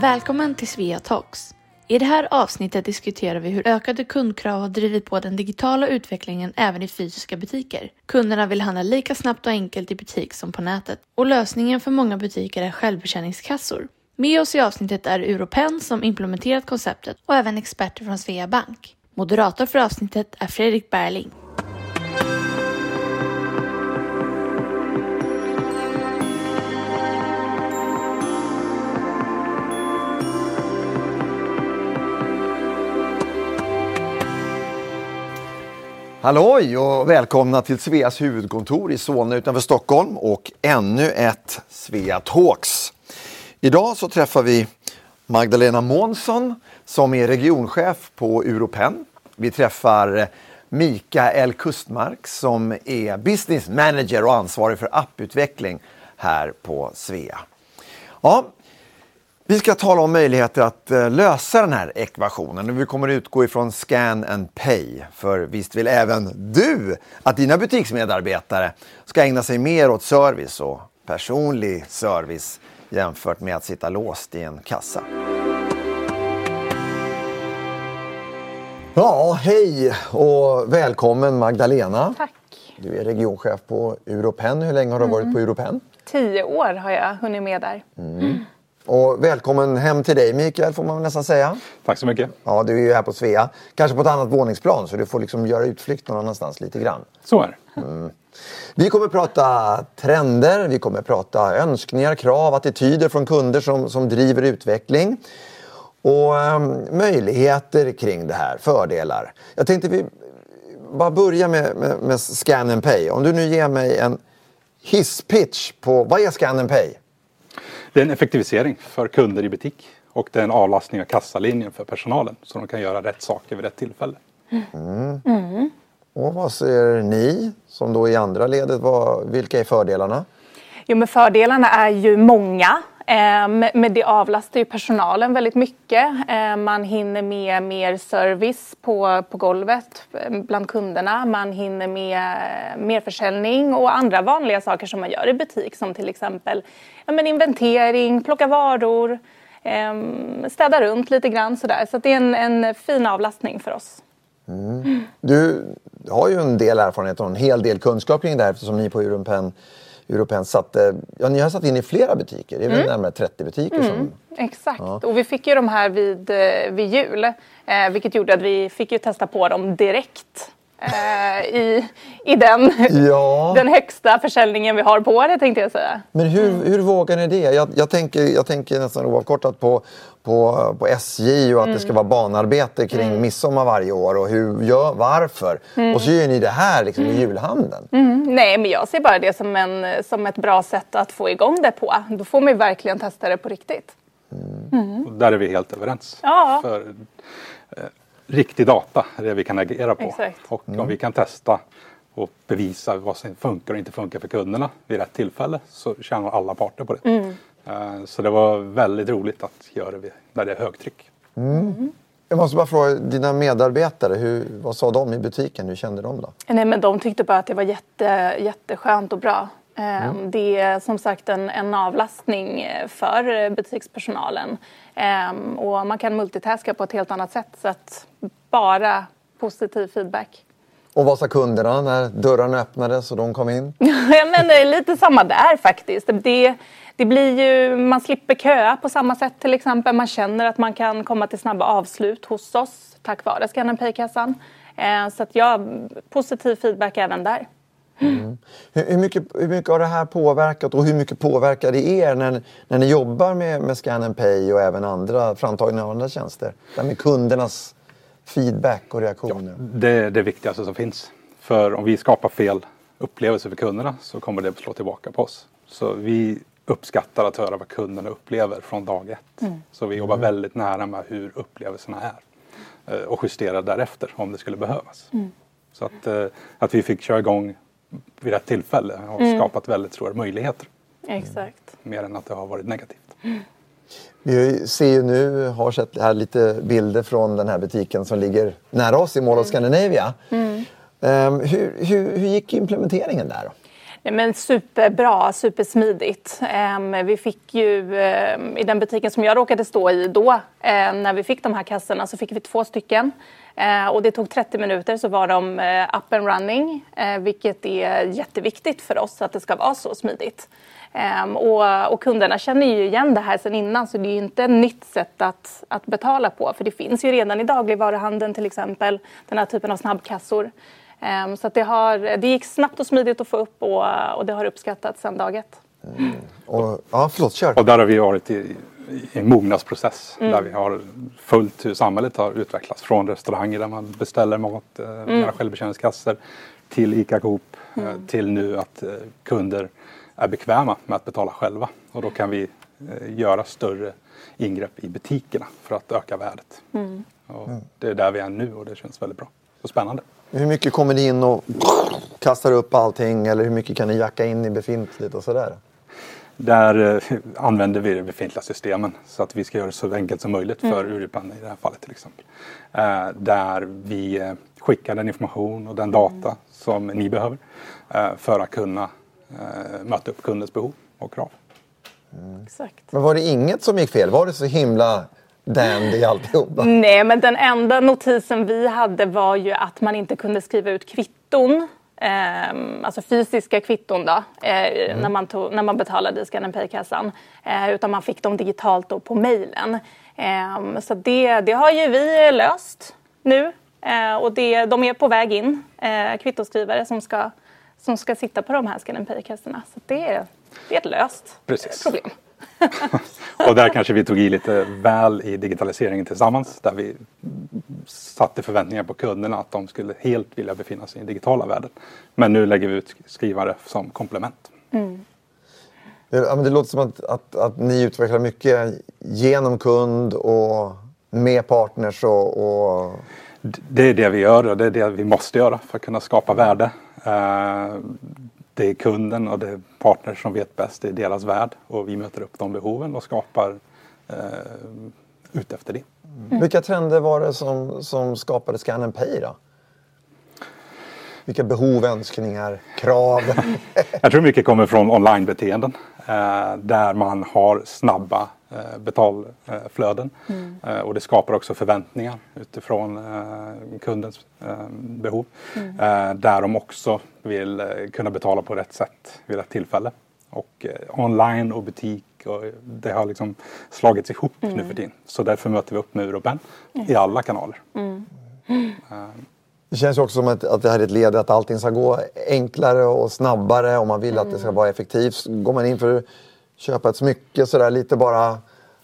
Välkommen till Svea Talks. I det här avsnittet diskuterar vi hur ökade kundkrav har drivit på den digitala utvecklingen även i fysiska butiker. Kunderna vill handla lika snabbt och enkelt i butik som på nätet och lösningen för många butiker är självbetjäningskassor. Med oss i avsnittet är Europen som implementerat konceptet och även experter från Svea Bank. Moderator för avsnittet är Fredrik Berling. Halloj och välkomna till Sveas huvudkontor i Solna utanför Stockholm och ännu ett Svea Talks. Idag så träffar vi Magdalena Månsson som är regionchef på Europen. Vi träffar Mikael Kustmark som är business manager och ansvarig för apputveckling här på Svea. Ja, vi ska tala om möjligheter att eh, lösa den här ekvationen. Vi kommer utgå ifrån scan and pay. För visst vill även du att dina butiksmedarbetare ska ägna sig mer åt service och personlig service jämfört med att sitta låst i en kassa. Ja, hej och välkommen Magdalena. Tack. Du är regionchef på Europen. Hur länge har du varit på Europen? Tio år har jag hunnit med där. Och välkommen hem till dig Mikael får man nästan säga. Tack så mycket. Ja, du är ju här på Svea. Kanske på ett annat våningsplan så du får liksom göra utflykt någon annanstans lite grann. Så är det. Vi kommer prata trender, vi kommer prata önskningar, krav, attityder från kunder som, som driver utveckling. Och ehm, möjligheter kring det här, fördelar. Jag tänkte vi bara börja med, med, med Scan and Pay. Om du nu ger mig en hisspitch på vad är Scan and Pay? Det är en effektivisering för kunder i butik och det är en avlastning av kassalinjen för personalen så de kan göra rätt saker vid rätt tillfälle. Och vad ser ni som då i andra ledet? Vad, vilka är fördelarna? Jo, men fördelarna är ju många. Eh, men det avlastar ju personalen väldigt mycket. Eh, man hinner med mer service på, på golvet eh, bland kunderna. Man hinner med mer försäljning och andra vanliga saker som man gör i butik som till exempel ja, men inventering, plocka varor, städa runt lite grann sådär. Så att det är en, en fin avlastning för oss. Mm. Du har ju en del erfarenhet och en hel del kunskap kring det här eftersom ni på Europen, Europen satte, ja, ni har satt in i flera butiker. Det är väl närmare 30 butiker som... Exakt. Och vi fick ju de här vid, eh, vid jul. Eh, vilket gjorde att vi fick ju testa på dem direkt. Eh, I i den, Ja. den högsta försäljningen vi har på det tänkte jag säga. Men hur, hur vågar ni det? Jag, jag, tänker, jag tänker nästan oavkortat på, på, på SJ och att det ska vara banarbete kring midsommar varje år och hur, gör, varför. Och så gör ni det här liksom i julhandeln. Mm, nej, men jag ser bara det som, en, som ett bra sätt att få igång det på. Då får man ju verkligen testa det på riktigt. Där är vi helt överens. Ja. För, eh, riktig data är det vi kan agera på. Exakt. Och om vi kan testa och bevisa vad som funkar och inte funkar för kunderna vid rätt tillfälle så tjänar alla parter på det. Eh, Så det var väldigt roligt att göra det när det är högtryck. Jag måste bara fråga dina medarbetare, hur, vad sa de i butiken? Hur kände de då? Nej, men de tyckte bara att det var jätte, jätteskönt och bra. Eh, Det är som sagt en, en avlastning för butikspersonalen. Eh, Och man kan multitaska på ett helt annat sätt. Så att bara positiv feedback. Och vad sa kunderna när dörrarna öppnades och de kom in? Ja, men det är lite samma där faktiskt. Det, det blir ju, man slipper köa på samma sätt till exempel. Man känner att man kan komma till snabba avslut hos oss tack vare Scan Pay-kassan. Eh, Så att ja, positiv feedback även där. Hur, hur, mycket, hur mycket har det här påverkat och hur mycket påverkar det er när, när ni jobbar med, med Scan and Pay och även andra framtagning av andra tjänster? Det här med kundernas feedback och reaktioner. Det är det viktigaste som finns. För om vi skapar fel upplevelse för kunderna så kommer det att slå tillbaka på oss. Så vi uppskattar att höra vad kunderna upplever från dag ett. Så vi jobbar väldigt nära med hur upplevelserna är. eh, Och justerar därefter om det skulle behövas. Så att, eh, att vi fick köra igång vid rätt tillfälle har skapat väldigt stora möjligheter. Exakt. Mer än att det har varit negativt. Vi ser ju nu, har sett här lite bilder från den här butiken som ligger nära oss i Mall of Scandinavia. Ehm, hur, hur, hur gick implementeringen där? Då? Eh, men superbra, supersmidigt. Ehm, vi fick ju eh, i den butiken som jag råkade stå i då, eh, när vi fick de här kassorna så fick vi två stycken. Och det tog 30 minuter så var de up and running, vilket är jätteviktigt för oss att det ska vara så smidigt. Ehm, och, och, kunderna känner ju igen det här sedan innan så det är ju inte ett nytt sätt att, att betala på för det finns ju redan i dagligvaruhandeln till exempel den här typen av snabbkassor. Um, så att det, har, det gick snabbt och smidigt att få upp och, och det har uppskattats sedan dag ett. Mm. Och, ja, förlåt, kör. Och där har vi varit i, i en mognadsprocess mm. där vi har följt hur samhället har utvecklats från restauranger där man beställer mat eh, mm. med självbetjäningskassor till ICA Coop eh, mm. till nu att kunder är bekväma med att betala själva och då kan vi göra större ingrepp i butikerna för att öka värdet. Mm. det är där vi är nu och det känns väldigt bra och spännande. Hur mycket kommer ni in och kastar upp allting eller hur mycket kan ni jacka in i befintligt och sådär? Där eh, använder vi de befintliga systemen så att vi ska göra det så enkelt som möjligt för mm. Uripan i det här fallet till exempel. Eh, där vi eh, skickar den information och den data mm. som ni behöver eh, för att kunna eh, möta upp kundens behov och krav. Mm. Exakt. Men var det inget som gick fel? Var det så himla dandy alltihopa? Nej, men den enda notisen vi hade var ju att man inte kunde skriva ut kvitton Eh, alltså fysiska kvitton då, eh, mm. när, man tog, när man betalade i Scan Pay-kassan. Eh, utan man fick dem digitalt då på mejlen. Ehm, så det, det har ju vi löst nu. Eh, och det, de är på väg in, eh, kvittoskrivare som ska som ska sitta på de här Scan Pay-kassorna. Så det är, det är ett löst Precis. problem. och där kanske vi tog i lite väl i digitaliseringen tillsammans. Där vi satte förväntningar på kunderna att de skulle helt vilja befinna sig i den digitala världen. Men nu lägger vi ut skrivare som komplement. Mm. Ja, men det låter som att, att, att ni utvecklar mycket genom kund och med partners och, och... Det är det vi gör och det är det vi måste göra för att kunna skapa värde. Eh, det är kunden och det är partners som vet bäst, det är deras värld och vi möter upp de behoven och skapar uh, ut efter det. Mm. Vilka trender var det som, som skapade Scan and Pay då? Vilka behov, önskningar, krav? Jag tror mycket kommer från onlinebeteenden eh, där man har snabba Eh, betalflöden. Mm. Eh, och det skapar också förväntningar utifrån eh, kundens behov. Mm. Där de också vill kunna betala på rätt sätt vid rätt tillfälle. Och online och butik och det har liksom slagits ihop mm. nu för tiden. Så därför möter vi upp med Europen i alla kanaler. Mm. Det känns också som att, att det här är ett led att allting ska gå enklare och snabbare om man vill att det ska mm. vara effektivt. Går man in för köpa ett smycke sådär lite bara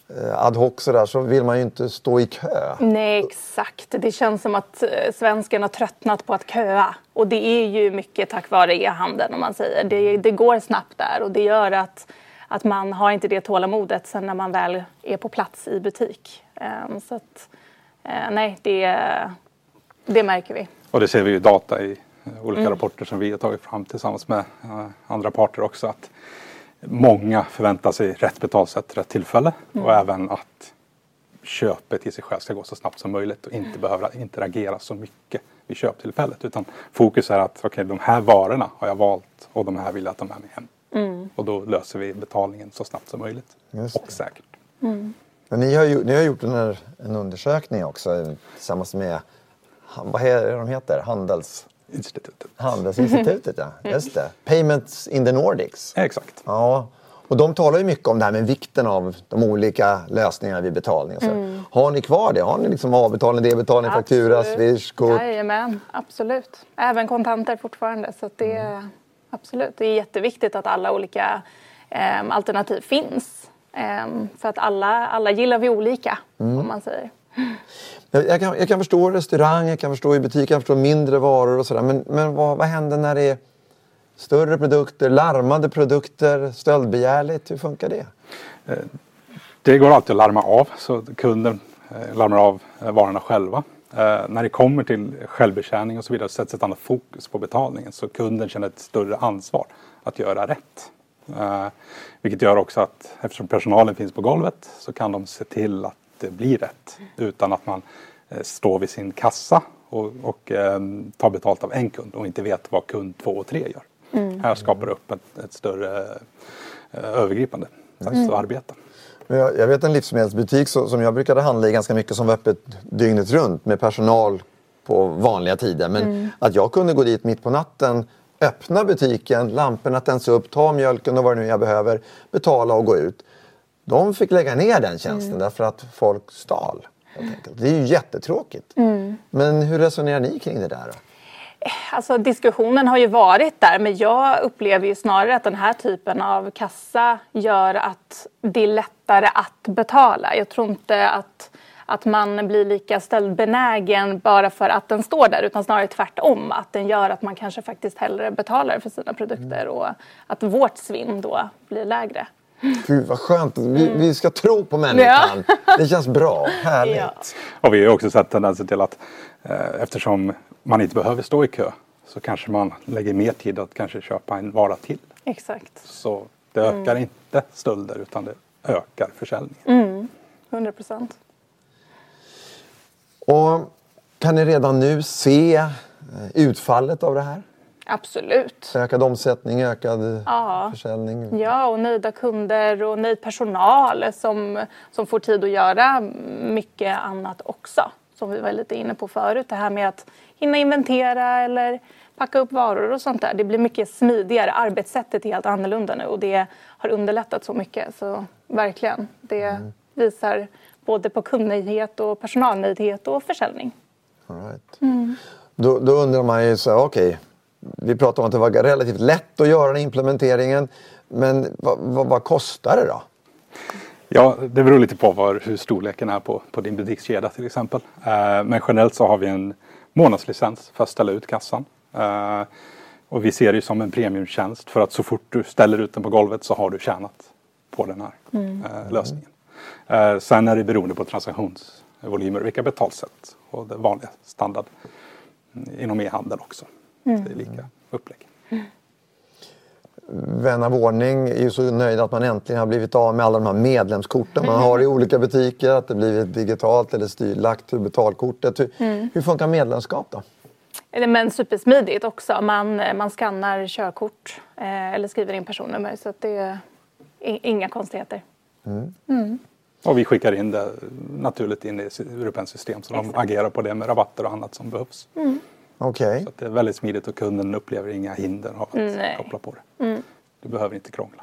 eh, ad hoc sådär så vill man ju inte stå i kö. Nej exakt. Det känns som att eh, svensken har tröttnat på att köa. Och det är ju mycket tack vare e-handeln om man säger. Det, det går snabbt där och det gör att, att man har inte det tålamodet sen när man väl är på plats i butik. Um, så att, uh, nej, det, det märker vi. Och det ser vi ju data i olika mm. rapporter som vi har tagit fram tillsammans med andra parter också. Att många förväntar sig rätt betalsätt, rätt tillfälle mm. och även att köpet i sig själv ska gå så snabbt som möjligt och inte behöva interagera så mycket vid köptillfället. Utan fokus är att okay, de här varorna har jag valt och de här vill jag att de är med hem. Mm. Och då löser vi betalningen så snabbt som möjligt och säkert. Mm. Men ni, har ju, ni har gjort en, en undersökning också tillsammans med, vad är det de heter, Handels... Institutet. Handelsinstitutet, ja. Just det. Payments in the Nordics. Exakt. Ja. Och de talar ju mycket om det här med vikten av de olika lösningarna vid betalning. Mm. Har ni kvar det? Har ni liksom avbetalning, debetning, faktura, swish, kort? Jajamän, absolut. Även kontanter fortfarande. Så det, mm. absolut. det är jätteviktigt att alla olika eh, alternativ finns. Eh, för att alla, alla gillar vi olika, mm. om man säger. Jag, jag, kan, jag kan förstå restaurang, jag kan förstå i butik, jag kan förstå mindre varor och sådär. Men, men vad, vad händer när det är större produkter, larmade produkter, stöldbegärligt? Hur funkar det? Eh, det går alltid att larma av, så kunden eh, larmar av eh, varorna själva. När det kommer till självbetjäning och så vidare sätts ett annat fokus på betalningen så kunden känner ett större ansvar att göra rätt. Vilket gör också att eftersom personalen finns på golvet så kan de se till att det blir rätt. Utan att man eh, står vid sin kassa och, och eh, tar betalt av en kund och inte vet vad kund två och tre gör. Här skapar det upp ett, ett större eh, övergripande sätt att arbeta. Jag, jag vet en livsmedelsbutik som jag brukade handla i ganska mycket som var öppet dygnet runt med personal på vanliga tider. Men att jag kunde gå dit mitt på natten, öppna butiken, lamporna tänds upp, ta mjölken och vad det nu är jag behöver, betala och gå ut. De fick lägga ner den tjänsten därför att folk stal. Det är ju jättetråkigt. Men hur resonerar ni kring det där? Då? Alltså diskussionen har ju varit där men jag upplever ju snarare att den här typen av kassa gör att det är lättare att betala. Jag tror inte att, att man blir lika stöldbenägen bara för att den står där utan snarare tvärtom. Att den gör att man kanske faktiskt hellre betalar för sina produkter och att vårt svinn då blir lägre. Gud vad skönt. Vi, vi ska tro på människan. Det känns bra. Härligt. Ja. Och vi har också sett tendenser till att eh, eftersom man inte behöver stå i kö så kanske man lägger mer tid att kanske köpa en vara till. Exakt. Så det ökar inte stölder utan det ökar försäljningen. 100 procent. Och kan ni redan nu se eh, utfallet av det här? Absolut. Ökad omsättning, ökad Ja. försäljning? Ja, och nöjda kunder och nöjd personal som, som får tid att göra mycket annat också. Som vi var lite inne på förut, det här med att hinna inventera eller packa upp varor och sånt där. Det blir mycket smidigare. Arbetssättet är helt annorlunda nu och det har underlättat så mycket. Så verkligen, det visar både på kundnöjdhet och personalnöjdhet och försäljning. All right. Då, då undrar man ju så här, okej, vi pratar om att det var relativt lätt att göra den implementeringen. Men vad, vad, vad kostar det då? Ja, det beror lite på var, hur storleken är på, på din butikskedja till exempel. Eh, men generellt så har vi en månadslicens för att ställa ut kassan. Eh, och vi ser det ju som en premiumtjänst för att så fort du ställer ut den på golvet så har du tjänat på den här eh, lösningen. Eh, sen är det beroende på transaktionsvolymer, vilka betalsätt och det vanliga standard mm, inom e-handel också. Det är lika upplägg. Vän av ordning är ju så nöjd att man äntligen har blivit av med alla de här medlemskorten man har i olika butiker. Att det blivit digitalt eller styrlagt ur betalkortet. Hur, hur funkar medlemskap då? Men supersmidigt också. Man, man skannar körkort eh, eller skriver in personnummer så att det är inga konstigheter. Och vi skickar in det naturligt in i Europens system så de agerar på det med rabatter och annat som behövs. Okej. Så att det är väldigt smidigt och kunden upplever inga hinder av att Nej. koppla på det. Du behöver inte krångla.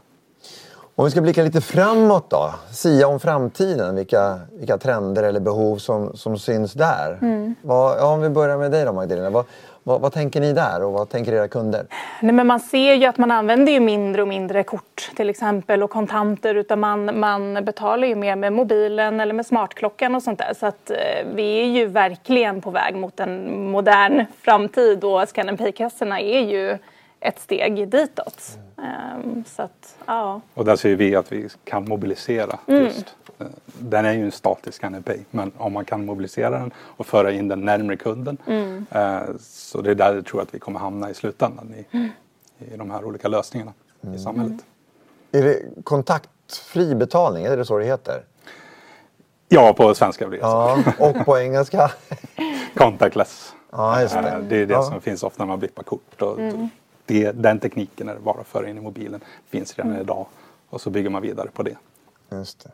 Om vi ska blicka lite framåt då. Sia om framtiden. Vilka, vilka trender eller behov som, som syns där. Vad, ja, om vi börjar med dig då Magdalena. Vad, vad, vad tänker ni där och vad tänker era kunder? Nej, men man ser ju att man använder ju mindre och mindre kort till exempel och kontanter utan man, man betalar ju mer med mobilen eller med smartklockan och sånt där. Så att eh, vi är ju verkligen på väg mot en modern framtid och Scan Pay-kassorna är ju ett steg ditåt. Ehm, så att, ja. Och där ser vi att vi kan mobilisera just. eh, Den är ju en statisk NLP men om man kan mobilisera den och föra in den närmare kunden. eh, Så det är där jag tror att vi kommer hamna i slutändan i, i de här olika lösningarna i samhället. Är det kontaktfri betalning? Är det så det heter? Ja, på svenska blir det så. Ja, och på engelska? Contactless. Ja, just Eh, det. Det är det Ja. som finns ofta när man blippar kort. Och det, den tekniken är bara att föra in i mobilen. Finns redan idag. Och så bygger man vidare på det. Just det.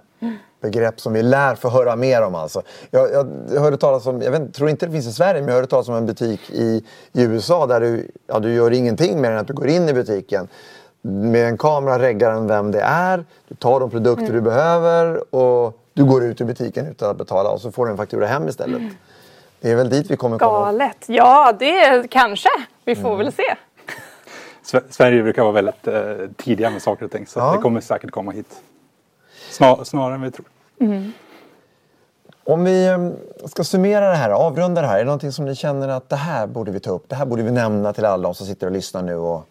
Begrepp som vi lär få höra mer om alltså. Jag, jag, jag hörde talas om, jag vet, tror inte det finns i Sverige, men jag hörde talas om en butik i, i USA där du, ja, du gör ingenting mer än att du går in i butiken. Med en kamera reggar den vem det är, du tar de produkter du behöver och du går ut ur butiken utan att betala och så får du en faktura hem istället. Det är väl dit vi kommer komma. Galet. Ja, det är, kanske. Vi får väl se. Sve- Sverige brukar vara väldigt eh, tidiga med saker och ting. Så Ja. det kommer säkert komma hit. Snar, snarare än vi tror. Om vi eh, ska summera det här, avrunda det här. Är det någonting som ni känner att det här borde vi ta upp? Det här borde vi nämna till alla som sitter och lyssnar nu och,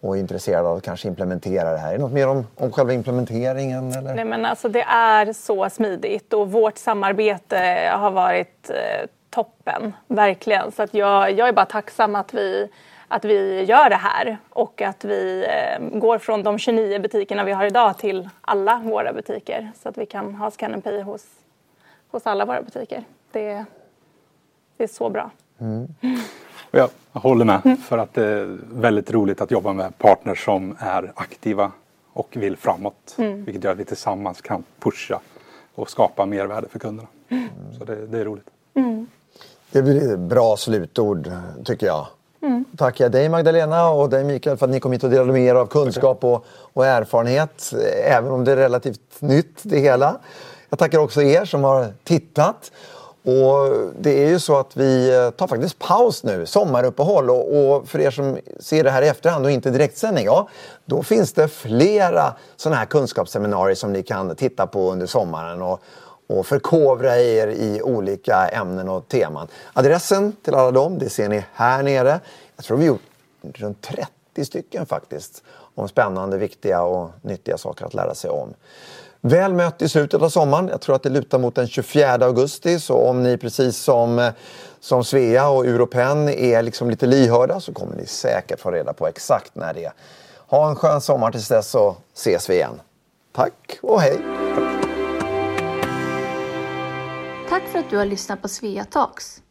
och är intresserade av att kanske implementera det här. Är det något mer om, om själva implementeringen? Eller? Nej, men alltså, det är så smidigt och vårt samarbete har varit eh, toppen, verkligen. Så att jag, jag är bara tacksam att vi, att vi gör det här och att vi eh, går från de 29 butikerna vi har idag till alla våra butiker så att vi kan ha Scan Pay hos, hos alla våra butiker. Det, det är så bra. Jag håller med för att det är väldigt roligt att jobba med partners som är aktiva och vill framåt. Vilket gör att vi tillsammans kan pusha och skapa mervärde för kunderna. Så det, det är roligt. Det blir ett bra slutord tycker jag. Tackar jag dig Magdalena och dig Mikael för att ni kom hit och delade med er av kunskap och, och erfarenhet. Även om det är relativt nytt det hela. Jag tackar också er som har tittat. Och det är ju så att vi eh, tar faktiskt paus nu, sommaruppehåll. Och, och för er som ser det här i efterhand och inte direktsändning, ja, då finns det flera sådana här kunskapsseminarier som ni kan titta på under sommaren. Och, och förkovra er i olika ämnen och teman. Adressen till alla dem, det ser ni här nere. Jag tror vi gjort runt 30 stycken faktiskt. Om spännande, viktiga och nyttiga saker att lära sig om. Väl mött i slutet av sommaren. Jag tror att det lutar mot den 24 augusti. Så om ni precis som, som Svea och Europen är liksom lite lyhörda så kommer ni säkert få reda på exakt när det är. Ha en skön sommar tills dess så ses vi igen. Tack och hej! Tack för att du har lyssnat på Svea Talks.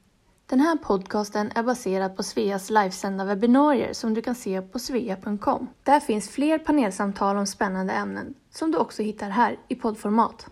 Den här podcasten är baserad på Sveas livesända webbinarier som du kan se på svea.com. Där finns fler panelsamtal om spännande ämnen som du också hittar här i poddformat.